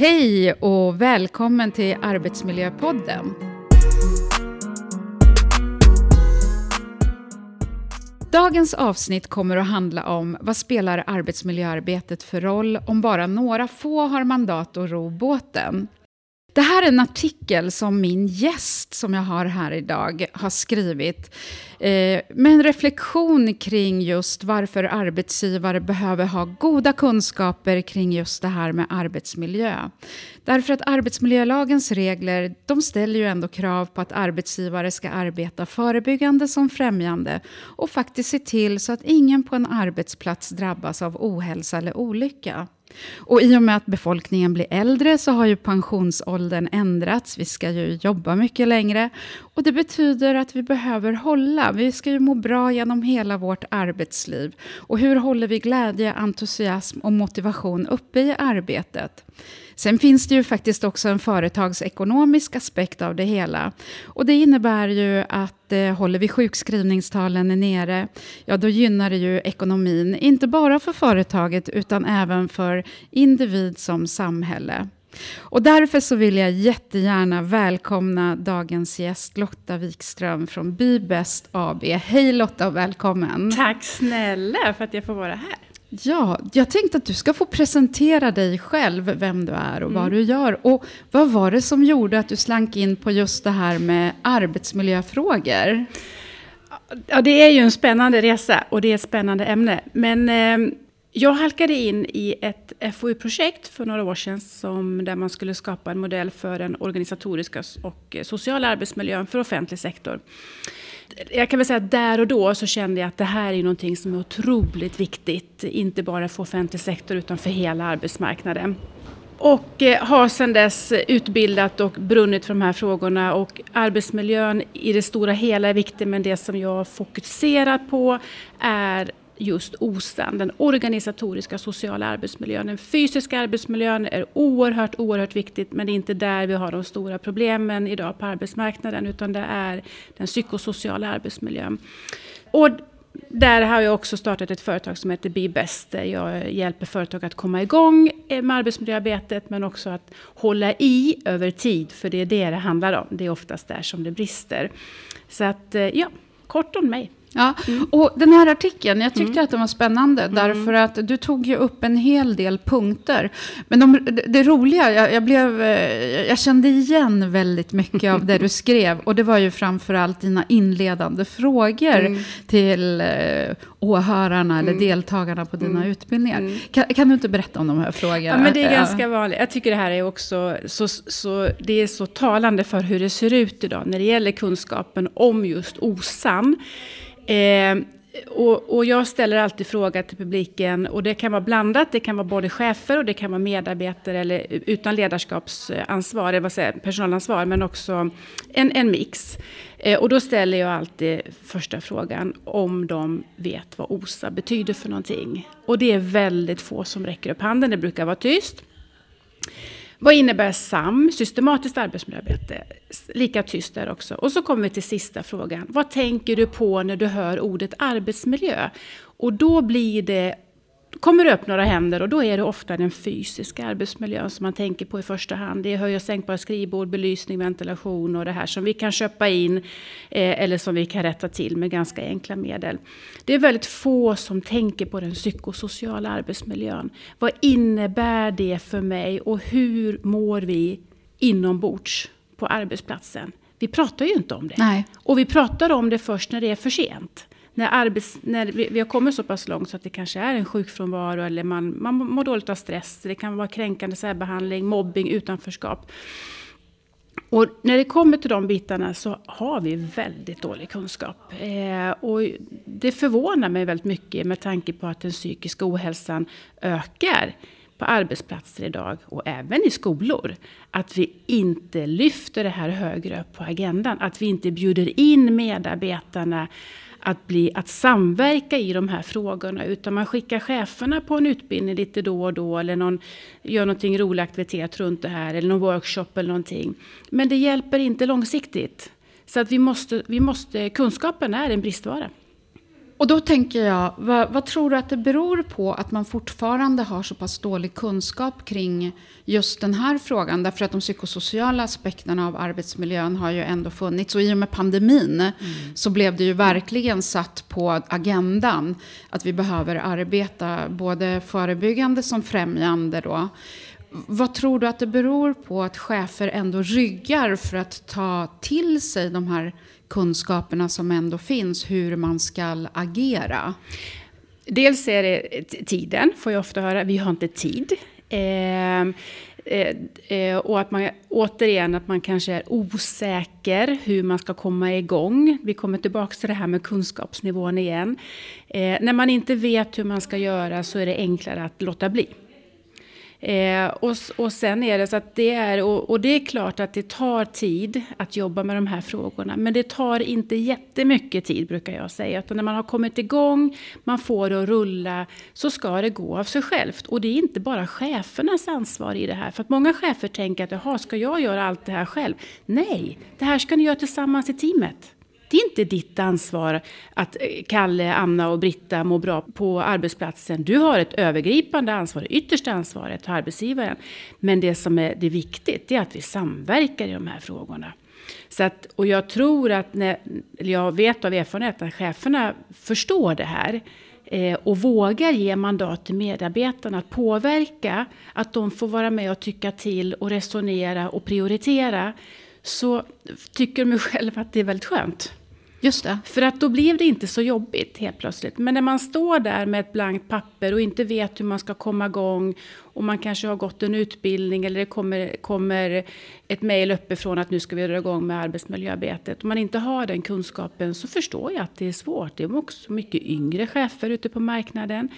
Hej och välkommen till Arbetsmiljöpodden. Dagens avsnitt kommer att handla om vad spelar arbetsmiljöarbetet för roll om bara några få har mandat att ro båten. Det här är en artikel som min gäst som jag har här idag har skrivit eh, med en reflektion kring just varför arbetsgivare behöver ha goda kunskaper kring just det här med arbetsmiljö. Därför att arbetsmiljölagens regler de ställer ju ändå krav på att arbetsgivare ska arbeta förebyggande som främjande och faktiskt se till så att ingen på en arbetsplats drabbas av ohälsa eller olycka. Och i och med att befolkningen blir äldre så har ju pensionsåldern ändrats. Vi ska ju jobba mycket längre. Och det betyder att vi behöver hålla. Vi ska ju må bra genom hela vårt arbetsliv. Och hur håller vi glädje, entusiasm och motivation uppe i arbetet? Sen finns det ju faktiskt också en företagsekonomisk aspekt av det hela. Och det innebär ju att eh, håller vi sjukskrivningstalen nere, ja då gynnar det ju ekonomin, inte bara för företaget utan även för individ som samhälle. Och därför så vill jag jättegärna välkomna dagens gäst Lotta Wikström från Bybest AB. Hej Lotta och välkommen! Tack snälla för att jag får vara här. Ja, jag tänkte att du ska få presentera dig själv, vem du är och mm. vad du gör. Och vad var det som gjorde att du slank in på just det här med arbetsmiljöfrågor? Ja, det är ju en spännande resa och det är ett spännande ämne. Men eh, jag halkade in i ett FoU-projekt för några år sedan som, där man skulle skapa en modell för den organisatoriska och sociala arbetsmiljön för offentlig sektor jag kan väl säga att där och då så kände jag att det här är någonting som är otroligt viktigt. Inte bara för offentlig sektor utan för hela arbetsmarknaden. Och eh, har sedan dess utbildat och brunnit för de här frågorna. Och arbetsmiljön i det stora hela är viktig men det som jag fokuserar på är just OSAN, den organisatoriska sociala arbetsmiljön. Den fysiska arbetsmiljön är oerhört, oerhört viktigt men det är inte där vi har de stora problemen idag på arbetsmarknaden utan det är den psykosociala arbetsmiljön. Och där har jag också startat ett företag som heter Be Best. Där jag hjälper företag att komma igång med arbetsmiljöarbetet men också att hålla i över tid. För det är det det handlar om. Det är oftast där som det brister. Så att, eh, ja, kort om mig. Ja, mm. och den här artikeln, jag tyckte mm. att den var spännande. Mm. Därför att du tog ju upp en hel del punkter. Men de, det, roliga, jag, jag, blev, eh, jag kände igen väldigt mycket av det du skrev. Och det var ju framförallt dina inledande frågor mm. till eh, åhörarna eller mm. deltagarna på dina mm. utbildningar. Kan, kan, du inte berätta om de här frågorna? Ja, men det är ganska vanligt. Jag tycker det här är också så, så, det är så talande för hur det ser ut idag när det gäller kunskapen om just OSAN. Eh, och, och, jag ställer alltid fråga till publiken och det kan vara blandat. Det kan vara både chefer och det kan vara medarbetare eller utan ledarskapsansvar, eller vad säger, personalansvar, men också en, en mix. Eh, och då ställer jag alltid första frågan om de vet vad OSA betyder för någonting. Och det är väldigt få som räcker upp handen. Det brukar vara tyst. Vad innebär SAM, systematiskt arbetsmiljöarbete? Lika tyst där också. Och så kommer vi till sista frågan. Vad tänker du på när du hör ordet arbetsmiljö? Och då blir det kommer det upp några händer och då är det ofta den fysiska arbetsmiljön som man tänker på i första hand. Det är höj och sänkbara skrivbord, belysning, ventilation och det här som vi kan köpa in eh, eller som vi kan rätta till med ganska enkla medel. Det är väldigt få som tänker på den psykosociala arbetsmiljön. Vad innebär det för mig och hur mår vi inombords på arbetsplatsen? Vi pratar ju inte om det. Nej. Och vi pratar om det först när det är för sent när, arbets, när vi, vi, har kommit så pass långt så att det kanske är en sjukfrånvaro eller man, man mår dåligt av stress. Det kan vara kränkande särbehandling, mobbing, utanförskap. Och när det kommer till de bitarna så har vi väldigt dålig kunskap. Eh, och det förvånar mig väldigt mycket med tanke på att den psykiska ohälsan ökar på arbetsplatser idag och även i skolor. Att vi inte lyfter det här högre upp på agendan. Att vi inte bjuder in medarbetarna att, bli, att samverka i de här frågorna. Utan man skickar cheferna på en utbildning lite då och då. Eller någon, gör någonting rolig aktivitet runt det här. Eller någon workshop eller någonting. Men det hjälper inte långsiktigt. Så att vi måste, vi måste, kunskapen är en bristvara. Och då tänker jag, vad, vad, tror du att det beror på att man fortfarande har så pass dålig kunskap kring just den här frågan? Därför att de psykosociala aspekterna av arbetsmiljön har ju ändå funnits. Och i och med pandemin mm. så blev det ju verkligen satt på agendan att vi behöver arbeta både förebyggande som främjande då. Vad tror du att det beror på att chefer ändå ryggar för att ta till sig de här kunskaperna som ändå finns, hur man ska agera? Dels är det tiden, får jag ofta höra. Vi har inte tid. Ehm, eh, eh, och att man återigen att man kanske är osäker hur man ska komma igång. Vi kommer tillbaka till det här med kunskapsnivån igen. Eh, när man inte vet hur man ska göra så är det enklare att låta bli. Eh, och, och sen är det så att det är, och, och, det är klart att det tar tid att jobba med de här frågorna. Men det tar inte jättemycket tid brukar jag säga. Utan när man har kommit igång, man får det att rulla, så ska det gå av sig självt. Och det är inte bara chefernas ansvar i det här. För att många chefer tänker att, jaha, ska jag göra allt det här själv? Nej, det här ska ni göra tillsammans i teamet. Det är inte ditt ansvar att eh, Kalle, Anna och Britta mår bra på arbetsplatsen. Du har ett övergripande ansvar, det yttersta ansvaret arbetsgivaren. Men det som är det viktigt, är att vi samverkar i de här frågorna. Så att, och jag tror att, när, jag vet av erfarenhet att cheferna förstår det här eh, och vågar ge mandat till medarbetarna att påverka, att de får vara med och tycka till och resonera och prioritera, så tycker de själva att det är väldigt skönt. Just det. För att då blev det inte så jobbigt helt plötsligt. Men när man står där med ett blankt papper och inte vet hur man ska komma igång och man kanske har gått en utbildning eller det kommer, kommer ett mejl uppifrån att nu ska vi dra igång med arbetsmiljöarbetet. Om man inte har den kunskapen så förstår jag att det är svårt. Det är också mycket yngre chefer ute på marknaden.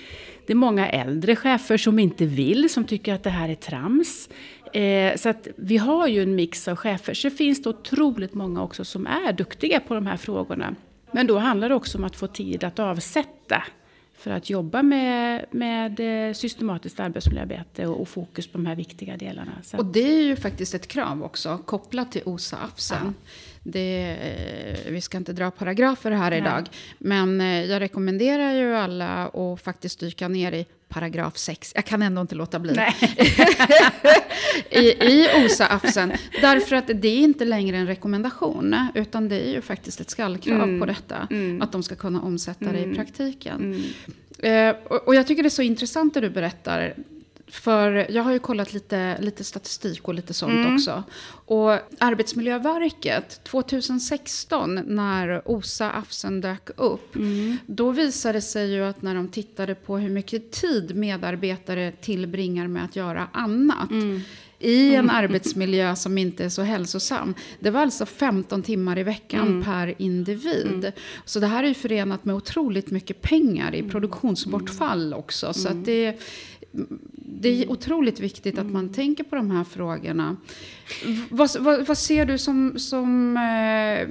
Det är många äldre chefer som inte vill, som tycker att det här är trams. Eh, så att vi har ju en mix av chefer. Så det finns det otroligt många också som är duktiga på de här frågorna. Men då handlar det också om att få tid att avsätta för att jobba med, med eh, systematiskt arbetsmiljöarbete och, och, fokus på de här viktiga delarna. Så. Och det är ju faktiskt ett krav också, kopplat till OSA-AFSen. Ja. Det, eh, vi ska inte dra paragrafer här Nej. idag. Men eh, jag rekommenderar ju alla att faktiskt dyka ner i paragraf 6. Jag kan ändå inte låta bli. I, I OSA-AFSen. Därför att det är inte längre en rekommendation. Utan det är ju faktiskt ett skallkrav mm. på detta. Mm. Att de ska kunna omsätta det i mm. praktiken. Mm. Eh, och, och jag tycker det är så intressant det du berättar. För jag har ju kollat lite, lite statistik och lite sånt mm. också. Och Arbetsmiljöverket 2016 när OSA Afsen dök upp. Mm. Då visade det sig ju att när de tittade på hur mycket tid medarbetare tillbringar med att göra annat. Mm. I en arbetsmiljö som inte är så hälsosam. Det var alltså 15 timmar i veckan mm. per individ. Mm. Så det här är ju förenat med otroligt mycket pengar i mm. produktionsbortfall också. Så att det det är otroligt viktigt att man tänker på de här frågorna. Vad, vad, vad ser du som, som eh,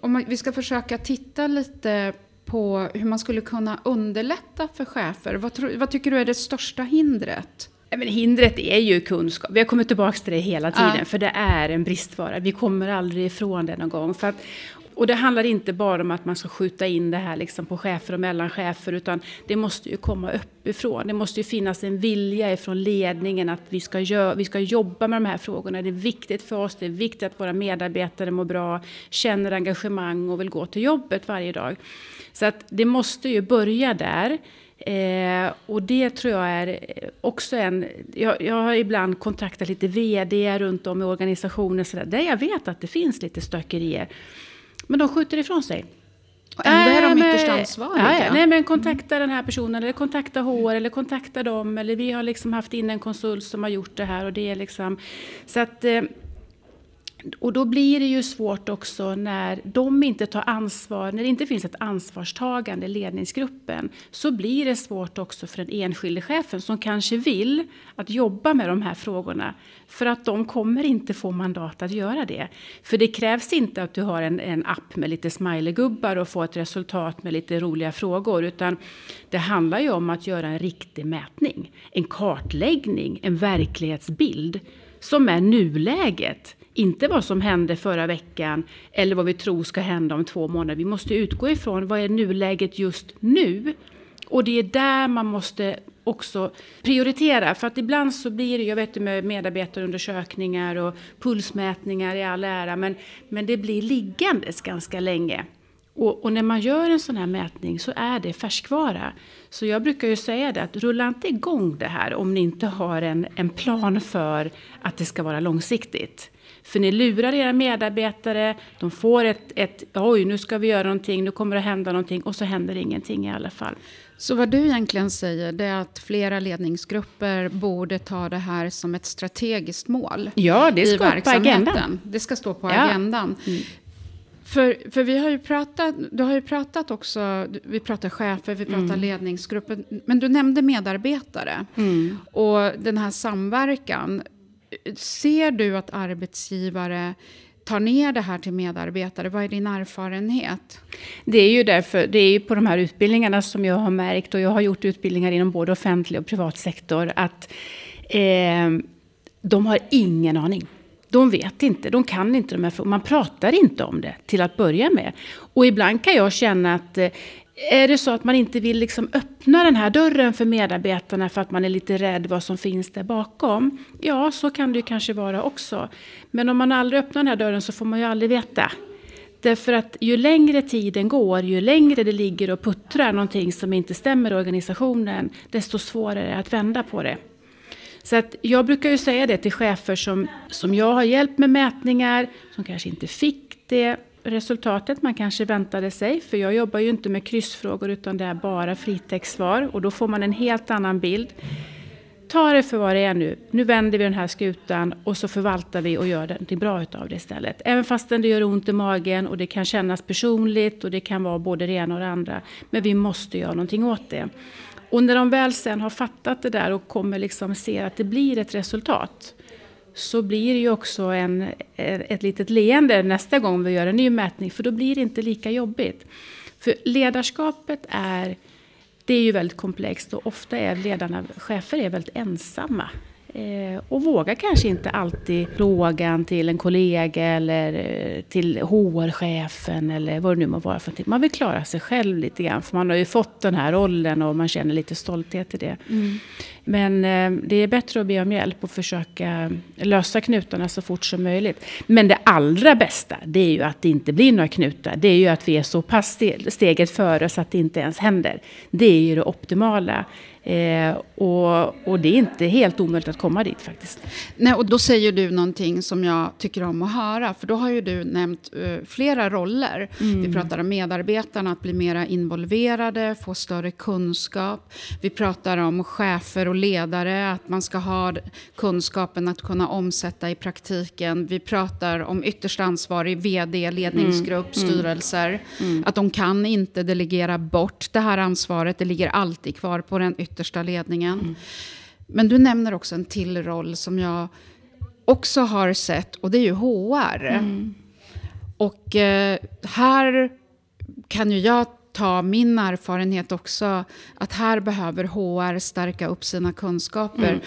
om vi ska försöka titta lite på hur man skulle kunna underlätta för chefer. Vad, tro, vad tycker du är det största hindret? Men hindret är ju kunskap. Vi har kommit tillbaka till det hela tiden, ja. för det är en bristvara. Vi kommer aldrig ifrån det någon gång. För att, och det handlar inte bara om att man ska skjuta in det här liksom på chefer och mellanchefer, utan det måste ju komma uppifrån. Det måste ju finnas en vilja ifrån ledningen att vi ska, gö- vi ska jobba med de här frågorna. Det är viktigt för oss, det är viktigt att våra medarbetare mår bra, känner engagemang och vill gå till jobbet varje dag. Så att det måste ju börja där. Eh, och det tror jag är också en... Jag, jag har ibland kontaktat lite vd runt om i organisationer så där, där jag vet att det finns lite stökerier. Men de skjuter ifrån sig. Och ändå är de ytterst ansvariga. Ja, ja, nej, men kontakta den här personen, eller kontakta HR, eller kontakta dem. Eller vi har liksom haft in en konsult som har gjort det här. Och det är liksom, så att, eh, och då blir det ju svårt också när de inte tar ansvar, när det inte finns ett ansvarstagande i ledningsgruppen, så blir det svårt också för den enskilde chefen som kanske vill att jobba med de här frågorna, för att de kommer inte få mandat att göra det. För det krävs inte att du har en, en app med lite smileygubbar och får ett resultat med lite roliga frågor, utan det handlar ju om att göra en riktig mätning, en kartläggning, en verklighetsbild som är nuläget. Inte vad som hände förra veckan eller vad vi tror ska hända om två månader. Vi måste utgå ifrån vad är nuläget just nu. Och det är där man måste också prioritera. För att ibland så blir det, jag vet med medarbetarundersökningar och pulsmätningar i all ära, men, men det blir liggandes ganska länge. Och, och, när man gör en sån här mätning så är det färskvara. Så jag brukar ju säga det att rulla inte igång det här om ni inte har en, en plan för att det ska vara långsiktigt. För ni lurar era medarbetare, de får ett, ett oj nu ska vi göra någonting, nu kommer det hända någonting och så händer ingenting i alla fall. Så vad du egentligen säger det är att flera ledningsgrupper borde ta det här som ett strategiskt mål. Ja, det ska på agendan. Det ska stå på ja. agendan. Mm. För, för vi har ju pratat, du har ju pratat också, vi pratar chefer, vi pratar mm. ledningsgrupper, men du nämnde medarbetare. Mm. Och den här samverkan. Ser du att arbetsgivare tar ner det här till medarbetare? Vad är din erfarenhet? Det är ju därför, det är ju på de här utbildningarna som jag har märkt, och jag har gjort utbildningar inom både offentlig och privat sektor, att eh, de har ingen aning. De vet inte, de kan inte de här frågorna. Man pratar inte om det till att börja med. Och ibland kan jag känna att eh, är det så att man inte vill liksom öppna den här dörren för medarbetarna för att man är lite rädd vad som finns där bakom? Ja, så kan det ju kanske vara också. Men om man aldrig öppnar den här dörren så får man ju aldrig veta. Därför att ju längre tiden går, ju längre det ligger och puttrar någonting som inte stämmer i organisationen, desto svårare är det att vända på det. Så att jag brukar ju säga det till chefer som, som jag har hjälpt med mätningar, som kanske inte fick det resultatet man kanske väntade sig. För jag jobbar ju inte med kryssfrågor utan det är bara fritextsvar och då får man en helt annan bild. Ta det för vad det är nu. Nu vänder vi den här skutan och så förvaltar vi och gör det bra utav det istället. Även fast det gör ont i magen och det kan kännas personligt och det kan vara både det ena och det andra. Men vi måste göra någonting åt det. Och när de väl sen har fattat det där och kommer liksom se att det blir ett resultat så blir det ju också en, eh, ett litet leende nästa gång vi gör en ny mätning, för då blir det inte lika jobbigt. För ledarskapet är, det är ju väldigt komplext och ofta är ledarna, chefer är väldigt ensamma och vågar kanske inte alltid frågan till en kollega eller eh, till HR-chefen eller vad det nu må vara för någonting. Man vill klara sig själv lite grann för man har ju fått den här rollen och man känner lite stolthet i det. Mm. Men eh, det är bättre att be om hjälp och försöka lösa knutarna så fort som möjligt. Men det allra bästa det är ju att det inte blir några knutar. Det är ju att vi är så pass steget före så att det inte ens händer. Det är ju det optimala. Eh, och, och, det är inte helt omöjligt att komma dit faktiskt. Nej, och då säger du någonting som jag tycker om att höra. För då har ju du nämnt uh, flera roller. Mm. Vi pratar om medarbetarna, att bli mer involverade, få större kunskap. Vi pratar om chefer och ledare, att man ska ha kunskapen att kunna omsätta i praktiken. Vi pratar om ytterst ansvarig vd, ledningsgrupp, mm. styrelser. Mm. Att de kan inte delegera bort det här ansvaret. Det ligger alltid kvar på den yttersta ledningen. Mm. Men du nämner också en till roll som jag också har sett och det är ju HR. Mm. Och eh, här kan ju jag ta min erfarenhet också, att här behöver HR stärka upp sina kunskaper.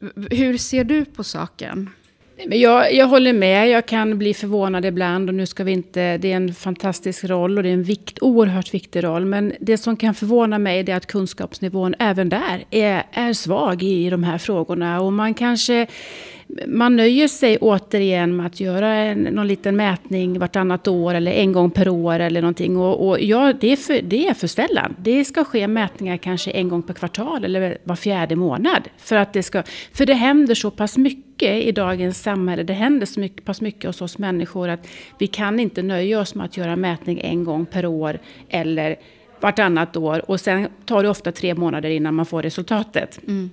Mm. Hur ser du på saken? Men jag, jag håller med, jag kan bli förvånad ibland och nu ska vi inte, det är en fantastisk roll och det är en vikt, oerhört viktig roll. Men det som kan förvåna mig är att kunskapsnivån även där är, är svag i de här frågorna. Och man kanske man nöjer sig återigen med att göra en, någon liten mätning vartannat år eller en gång per år eller någonting. Och, och ja, det är, för, det är för sällan. Det ska ske mätningar kanske en gång per kvartal eller var fjärde månad. För, att det, ska, för det händer så pass mycket i dagens samhälle. Det händer så mycket, pass mycket hos oss människor att vi kan inte nöja oss med att göra mätning en gång per år eller vartannat år. Och sen tar det ofta tre månader innan man får resultatet. Mm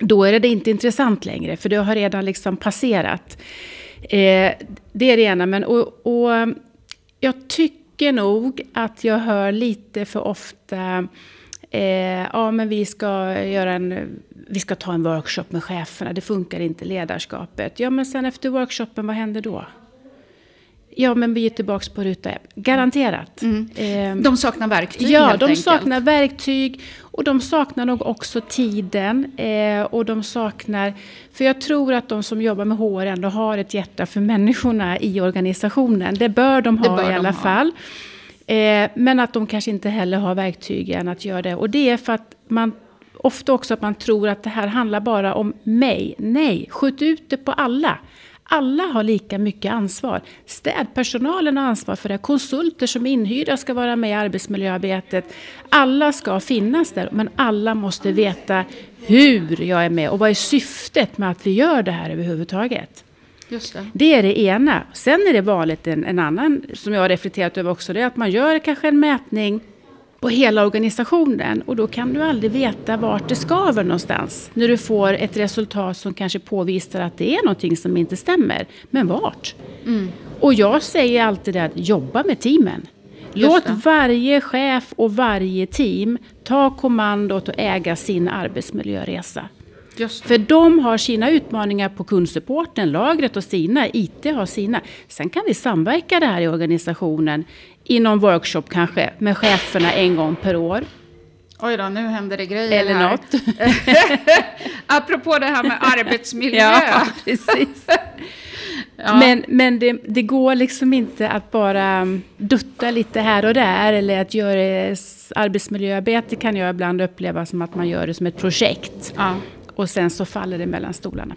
då är det inte intressant längre, för det har redan liksom passerat. Eh, det är det ena. Men, och, och, jag tycker nog att jag hör lite för ofta eh, ja, men vi ska, göra en, vi ska ta en workshop med cheferna, det funkar inte ledarskapet. Ja, men sen efter workshopen, vad händer då? Ja, men vi är tillbaka på ruta ett. Garanterat. Mm. Eh, de saknar verktyg Ja, helt de enkelt. saknar verktyg. Och de saknar nog också tiden. Eh, och de saknar... För jag tror att de som jobbar med HR ändå har ett hjärta för människorna i organisationen. Det bör de ha bör i alla ha. Eh, men att de kanske inte heller har verktygen att göra det. Och det är för att man ofta också att man tror att det här handlar bara om mig. Nej, skjut ut det på alla. Alla har lika mycket ansvar. Städpersonalen har ansvar för det. Konsulter som är inhyrda ska vara med i arbetsmiljöarbetet. Alla ska finnas där, men alla måste veta hur jag är med och vad är syftet med att vi gör det här överhuvudtaget. Just det. det är det ena. Sen är det vanligt en, en annan som jag har reflekterat över också. Det är att man gör kanske en mätning på hela organisationen. Och då kan du aldrig veta vart det skaver någonstans. När du får ett resultat som kanske påvisar att det är någonting som inte stämmer. Men vart? Mm. Och jag säger alltid att jobba med teamen. Låt varje chef och varje team ta kommandot och äga sin arbetsmiljöresa. För de har sina utmaningar på kundsupporten, lagret och sina, IT har sina. Sen kan vi samverka det här i organisationen i någon workshop kanske med cheferna en gång per år. Oj då, nu händer det grejer Eller här. något. Apropå det här med arbetsmiljö. ja, precis. Ja. Men, men det, det, går liksom inte att bara dutta lite här och där. Eller att göra arbetsmiljöarbete kan jag ibland uppleva som att man gör det som ett projekt. Ja. Och sen så faller det mellan stolarna.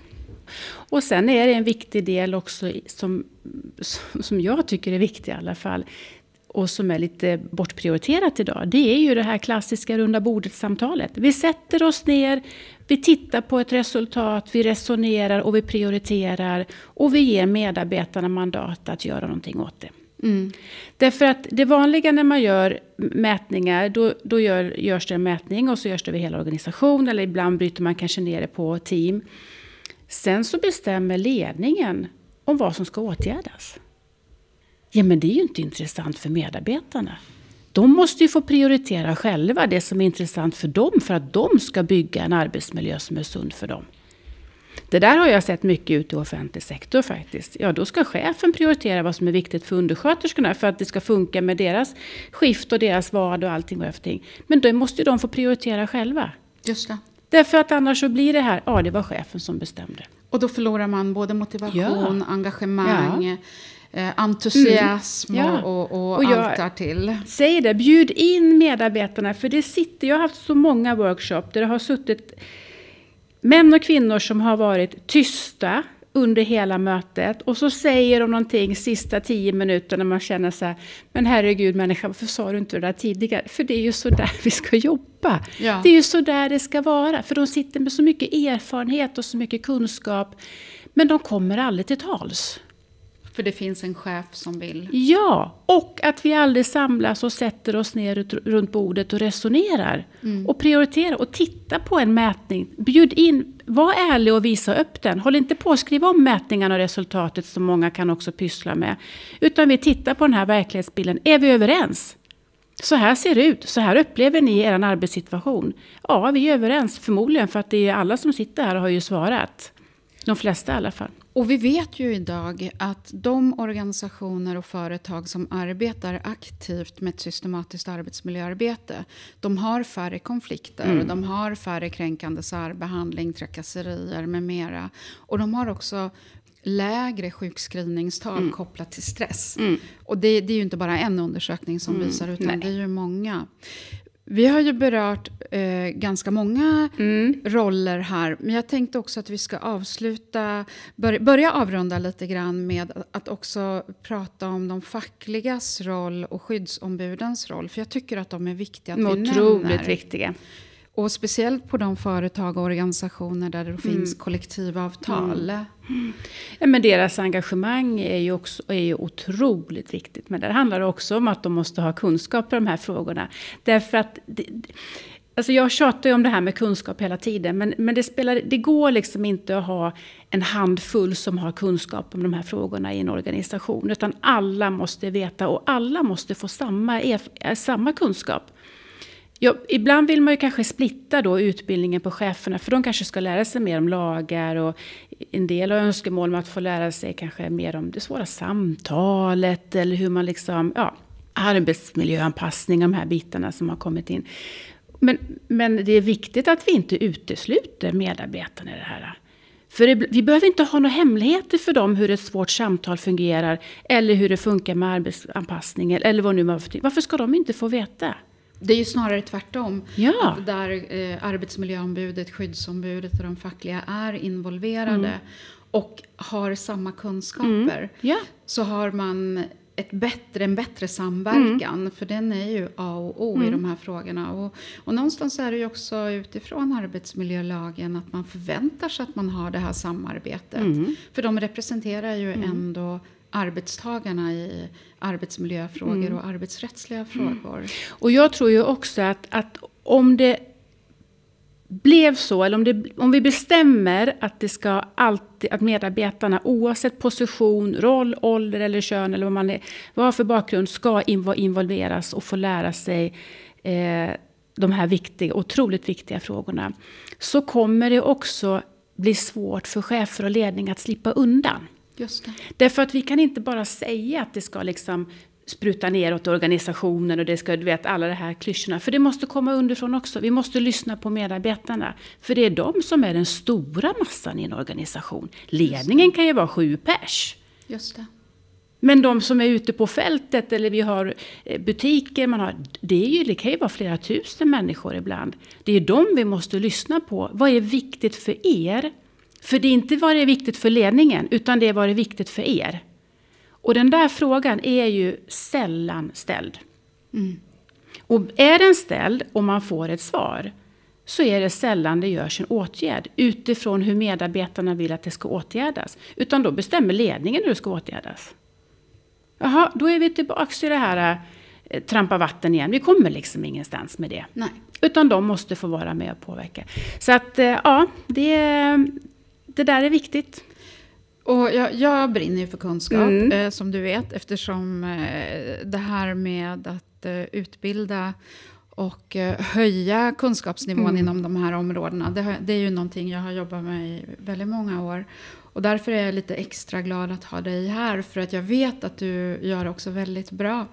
Och sen är det en viktig del också som, som jag tycker är viktig i alla fall och som är lite bortprioriterat idag, det är ju det här klassiska runda bordet-samtalet. Vi sätter oss ner, vi tittar på ett resultat, vi resonerar och vi prioriterar och vi ger medarbetarna mandat att göra någonting åt det. Mm. Därför att det vanliga när man gör mätningar, då, då gör, görs det en mätning och så görs det över hela organisationen eller ibland bryter man kanske ner det på team. Sen så bestämmer ledningen om vad som ska åtgärdas. Ja, men det är ju inte intressant för medarbetarna. De måste ju få prioritera själva det som är intressant för dem för att de ska bygga en arbetsmiljö som är sund för dem. Det där har jag sett mycket ute i offentlig sektor faktiskt. Ja, då ska chefen prioritera vad som är viktigt för undersköterskorna för att det ska funka med deras skift och deras vad och allting och allting. Men då måste ju de få prioritera själva. Just det. Därför att annars så blir det här, ja det var chefen som bestämde. Och då förlorar man både motivation, ja. engagemang, ja eh, entusiasm mm. ja. och, och, och allt därtill. Säg det, bjud in medarbetarna. För det sitter, jag har haft så många workshop där det har suttit män och kvinnor som har varit tysta under hela mötet och så säger de någonting sista tio minuterna man känner så här, men herregud människa, varför sa du inte det där tidigare? För det är ju så där vi ska jobba. Ja. Det är ju så där det ska vara, för de sitter med så mycket erfarenhet och så mycket kunskap, men de kommer aldrig till tals. För det finns en chef som vill? Ja, och att vi aldrig samlas och sätter oss ner runt bordet och resonerar. Mm. Och prioriterar och tittar på en mätning. Bjud in, var ärlig och visa upp den. Håll inte på att skriva om mätningarna och resultatet som många kan också pyssla med. Utan vi tittar på den här verklighetsbilden. Är vi överens? Så här ser det ut. Så här upplever ni er arbetssituation. Ja, vi är överens. Förmodligen för att det är alla som sitter här och har ju svarat. De flesta i alla fall. Och vi vet ju idag att de organisationer och företag som arbetar aktivt med ett systematiskt arbetsmiljöarbete, de har färre konflikter, mm. de har färre kränkande särbehandling, trakasserier med mera. Och de har också lägre sjukskrivningstal mm. kopplat till stress. Mm. Och det, det, är ju inte bara en undersökning som mm. visar, utan Nej. det är ju många. Vi har ju berört eh, ganska många mm. roller här, men jag tänkte också att vi ska avsluta, bör, börja avrunda lite grann med att också prata om de fackligas roll och skyddsombudens roll, för jag tycker att de är viktiga att Otroligt vi Otroligt viktiga. Och speciellt på de företag och organisationer där det mm. finns kollektivavtal. Mm. Ja, men deras engagemang är ju, också, är ju otroligt viktigt. Men det handlar också om att de måste ha kunskap i de här frågorna. Därför att det, Alltså jag tjatar ju om det här med kunskap hela tiden, men, men det, spelar, det går liksom inte att ha en handfull som har kunskap om de här frågorna i en organisation, utan alla måste veta och alla måste få samma, samma kunskap. Ja, ibland vill man ju kanske splitta då utbildningen på cheferna, för de kanske ska lära sig mer om lagar och en del har önskemål om att få lära sig kanske mer om det svåra samtalet eller hur man liksom, ja, arbetsmiljöanpassning, de här bitarna som har kommit in. Men, men det är viktigt att vi inte utesluter medarbetarna i det här. För det, vi behöver inte ha några hemligheter för dem hur ett svårt samtal fungerar eller hur det funkar med arbetsanpassning eller vad nu man Varför ska de inte få veta? Det är ju snarare tvärtom. Ja. Att där eh, arbetsmiljöombudet, skyddsombudet och de fackliga är involverade mm. och har samma kunskaper. Mm. Ja. Så har man ett bättre, en bättre samverkan. Mm. För den är ju A och O i mm. de här frågorna. Och, och någonstans är det ju också utifrån arbetsmiljölagen att man förväntar sig att man har det här samarbetet. Mm. För de representerar ju mm. ändå arbetstagarna i arbetsmiljöfrågor mm. och arbetsrättsliga mm. frågor. Och jag tror ju också att, att om det blev så, eller om, det, om vi bestämmer att det ska alltid, att medarbetarna oavsett position, roll, ålder eller kön eller vad man är, vad har för bakgrund, ska involveras och få lära sig eh, de här viktiga, otroligt viktiga frågorna. Så kommer det också bli svårt för chefer och ledning att slippa undan. Just det. Därför att vi kan inte bara säga att det ska liksom spruta neråt organisationen och det ska, du vet, alla de här klyschorna. För det måste komma underifrån också. Vi måste lyssna på medarbetarna. För det är de som är den stora massan i en organisation. Ledningen kan ju vara sju pers. Just det. Men de som är ute på fältet eller vi har eh, butiker, man har, det, är ju, det kan ju vara flera tusen människor ibland. Det är de vi måste lyssna på. Vad är viktigt för er? För det är inte vad det är viktigt för ledningen, utan det är vad det är viktigt för er. Och den där frågan är ju sällan ställd. Mm. Och är den ställd och man får ett svar, så är det sällan det görs en åtgärd utifrån hur medarbetarna vill att det ska åtgärdas. Utan då bestämmer ledningen hur det ska åtgärdas. Jaha, då är vi tillbaka i det här eh, trampa vatten igen. Vi kommer liksom ingenstans med det. Nej. Utan de måste få vara med och påverka. Så att eh, ja, det, det där är viktigt. Och jag, jag brinner ju för kunskap, mm. eh, som du vet, eftersom eh, det här med att eh, utbilda och eh, höja kunskapsnivån mm. inom de här områdena, det, det, är ju någonting jag har jobbat med i väldigt många år. Och därför är jag lite extra glad att ha dig här, för att jag vet att du gör också väldigt bra.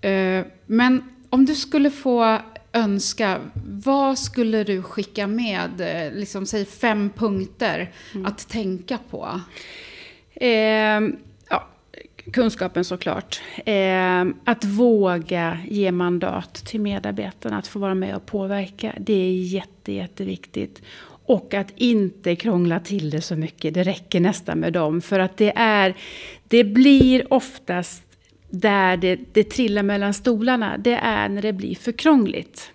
Eh, men om du skulle få önska, vad skulle du skicka med? Eh, liksom, säg fem punkter mm. att tänka på. Eh, ja, kunskapen såklart. Eh, att våga ge mandat till medarbetarna att få vara med och påverka. Det är jätte, jätteviktigt. Och att inte krångla till det så mycket. Det räcker nästan med dem. För att det är, det blir oftast där det, det trillar mellan stolarna. Det är när det blir för krångligt.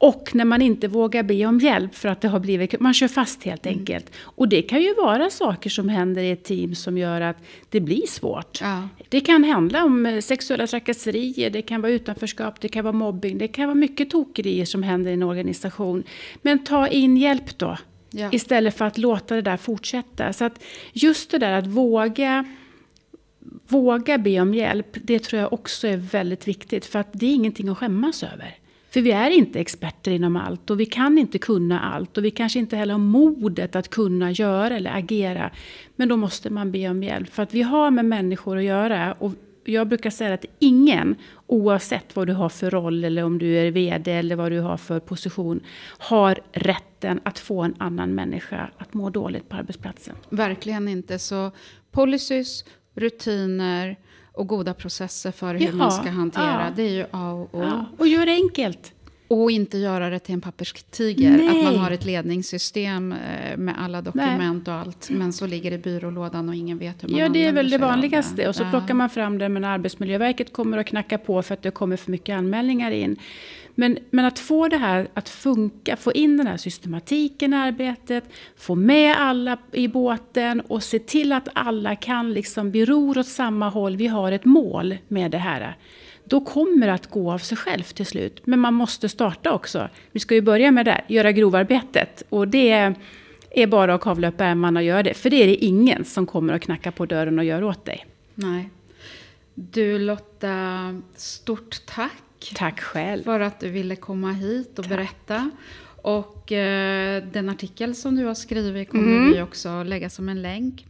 Och när man inte vågar be om hjälp för att det har blivit, man kör fast helt mm. enkelt. Och det kan ju vara saker som händer i ett team som gör att det blir svårt. Ja. Det kan handla om eh, sexuella trakasserier, det kan vara utanförskap, det kan vara mobbing, det kan vara mycket tokerier som händer i en organisation. Men ta in hjälp då. Ja. Istället för att låta det där fortsätta. Så att just det där att våga Våga be om hjälp, det tror jag också är väldigt viktigt. För att det är ingenting att skämmas över. För vi är inte experter inom allt och vi kan inte kunna allt och vi kanske inte heller har modet att kunna göra eller agera. Men då måste man be om hjälp för att vi har med människor att göra. Och jag brukar säga att ingen, oavsett vad du har för roll eller om du är VD eller vad du har för position, har rätten att få en annan människa att må dåligt på arbetsplatsen. Verkligen inte. Så policies, rutiner, och goda processer för hur ja, man ska hantera. Ja. Det är ju A och O. Ja, och gör det enkelt. Och inte göra det till en papperstiger. Nej. Att man har ett ledningssystem eh, med alla dokument Nej. och allt. Men så ligger det i byrålådan och ingen vet hur man Ja, det är väl det vanligaste. Och så ja. plockar man fram det, men Arbetsmiljöverket kommer att knacka på för att det kommer för mycket anmälningar in. Men, men att få det här att funka, få in den här systematiken i arbetet, få med alla i båten och se till att alla kan liksom beror åt samma håll. Vi har ett mål med det här. Då kommer det att gå av sig självt till slut. Men man måste starta också. Vi ska ju börja med det, göra grovarbetet. Och det är bara att kavla upp ärmarna och göra det. För det är det ingen som kommer att knacka på dörren och göra åt dig. Nej. Du Lotta, stort tack tack. Tack själv. För att du ville komma hit och tack. berätta. Och eh, den artikel som du har skrivit kommer mm. vi också lägga som en länk.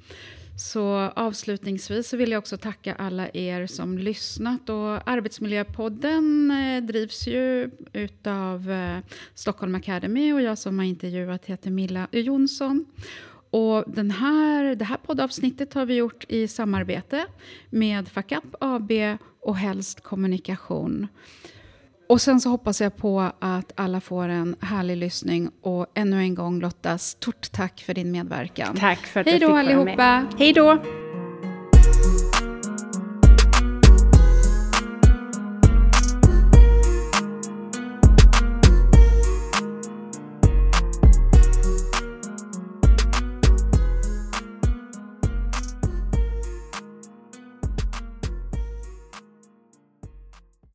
Så avslutningsvis så vill jag också tacka alla er som lyssnat. Och Arbetsmiljöpodden eh, drivs ju utav eh, Stockholm Academy och jag som har intervjuat heter Milla Jonsson. Och den här, det här poddavsnittet har vi gjort i samarbete med Fuckup AB och Helst Kommunikation. Och sen så hoppas jag på att alla får en härlig lyssning. Och ännu en gång Lotta, stort tack för din medverkan. Tack för att Hej jag fick vara med. Hej då allihopa. Hej då.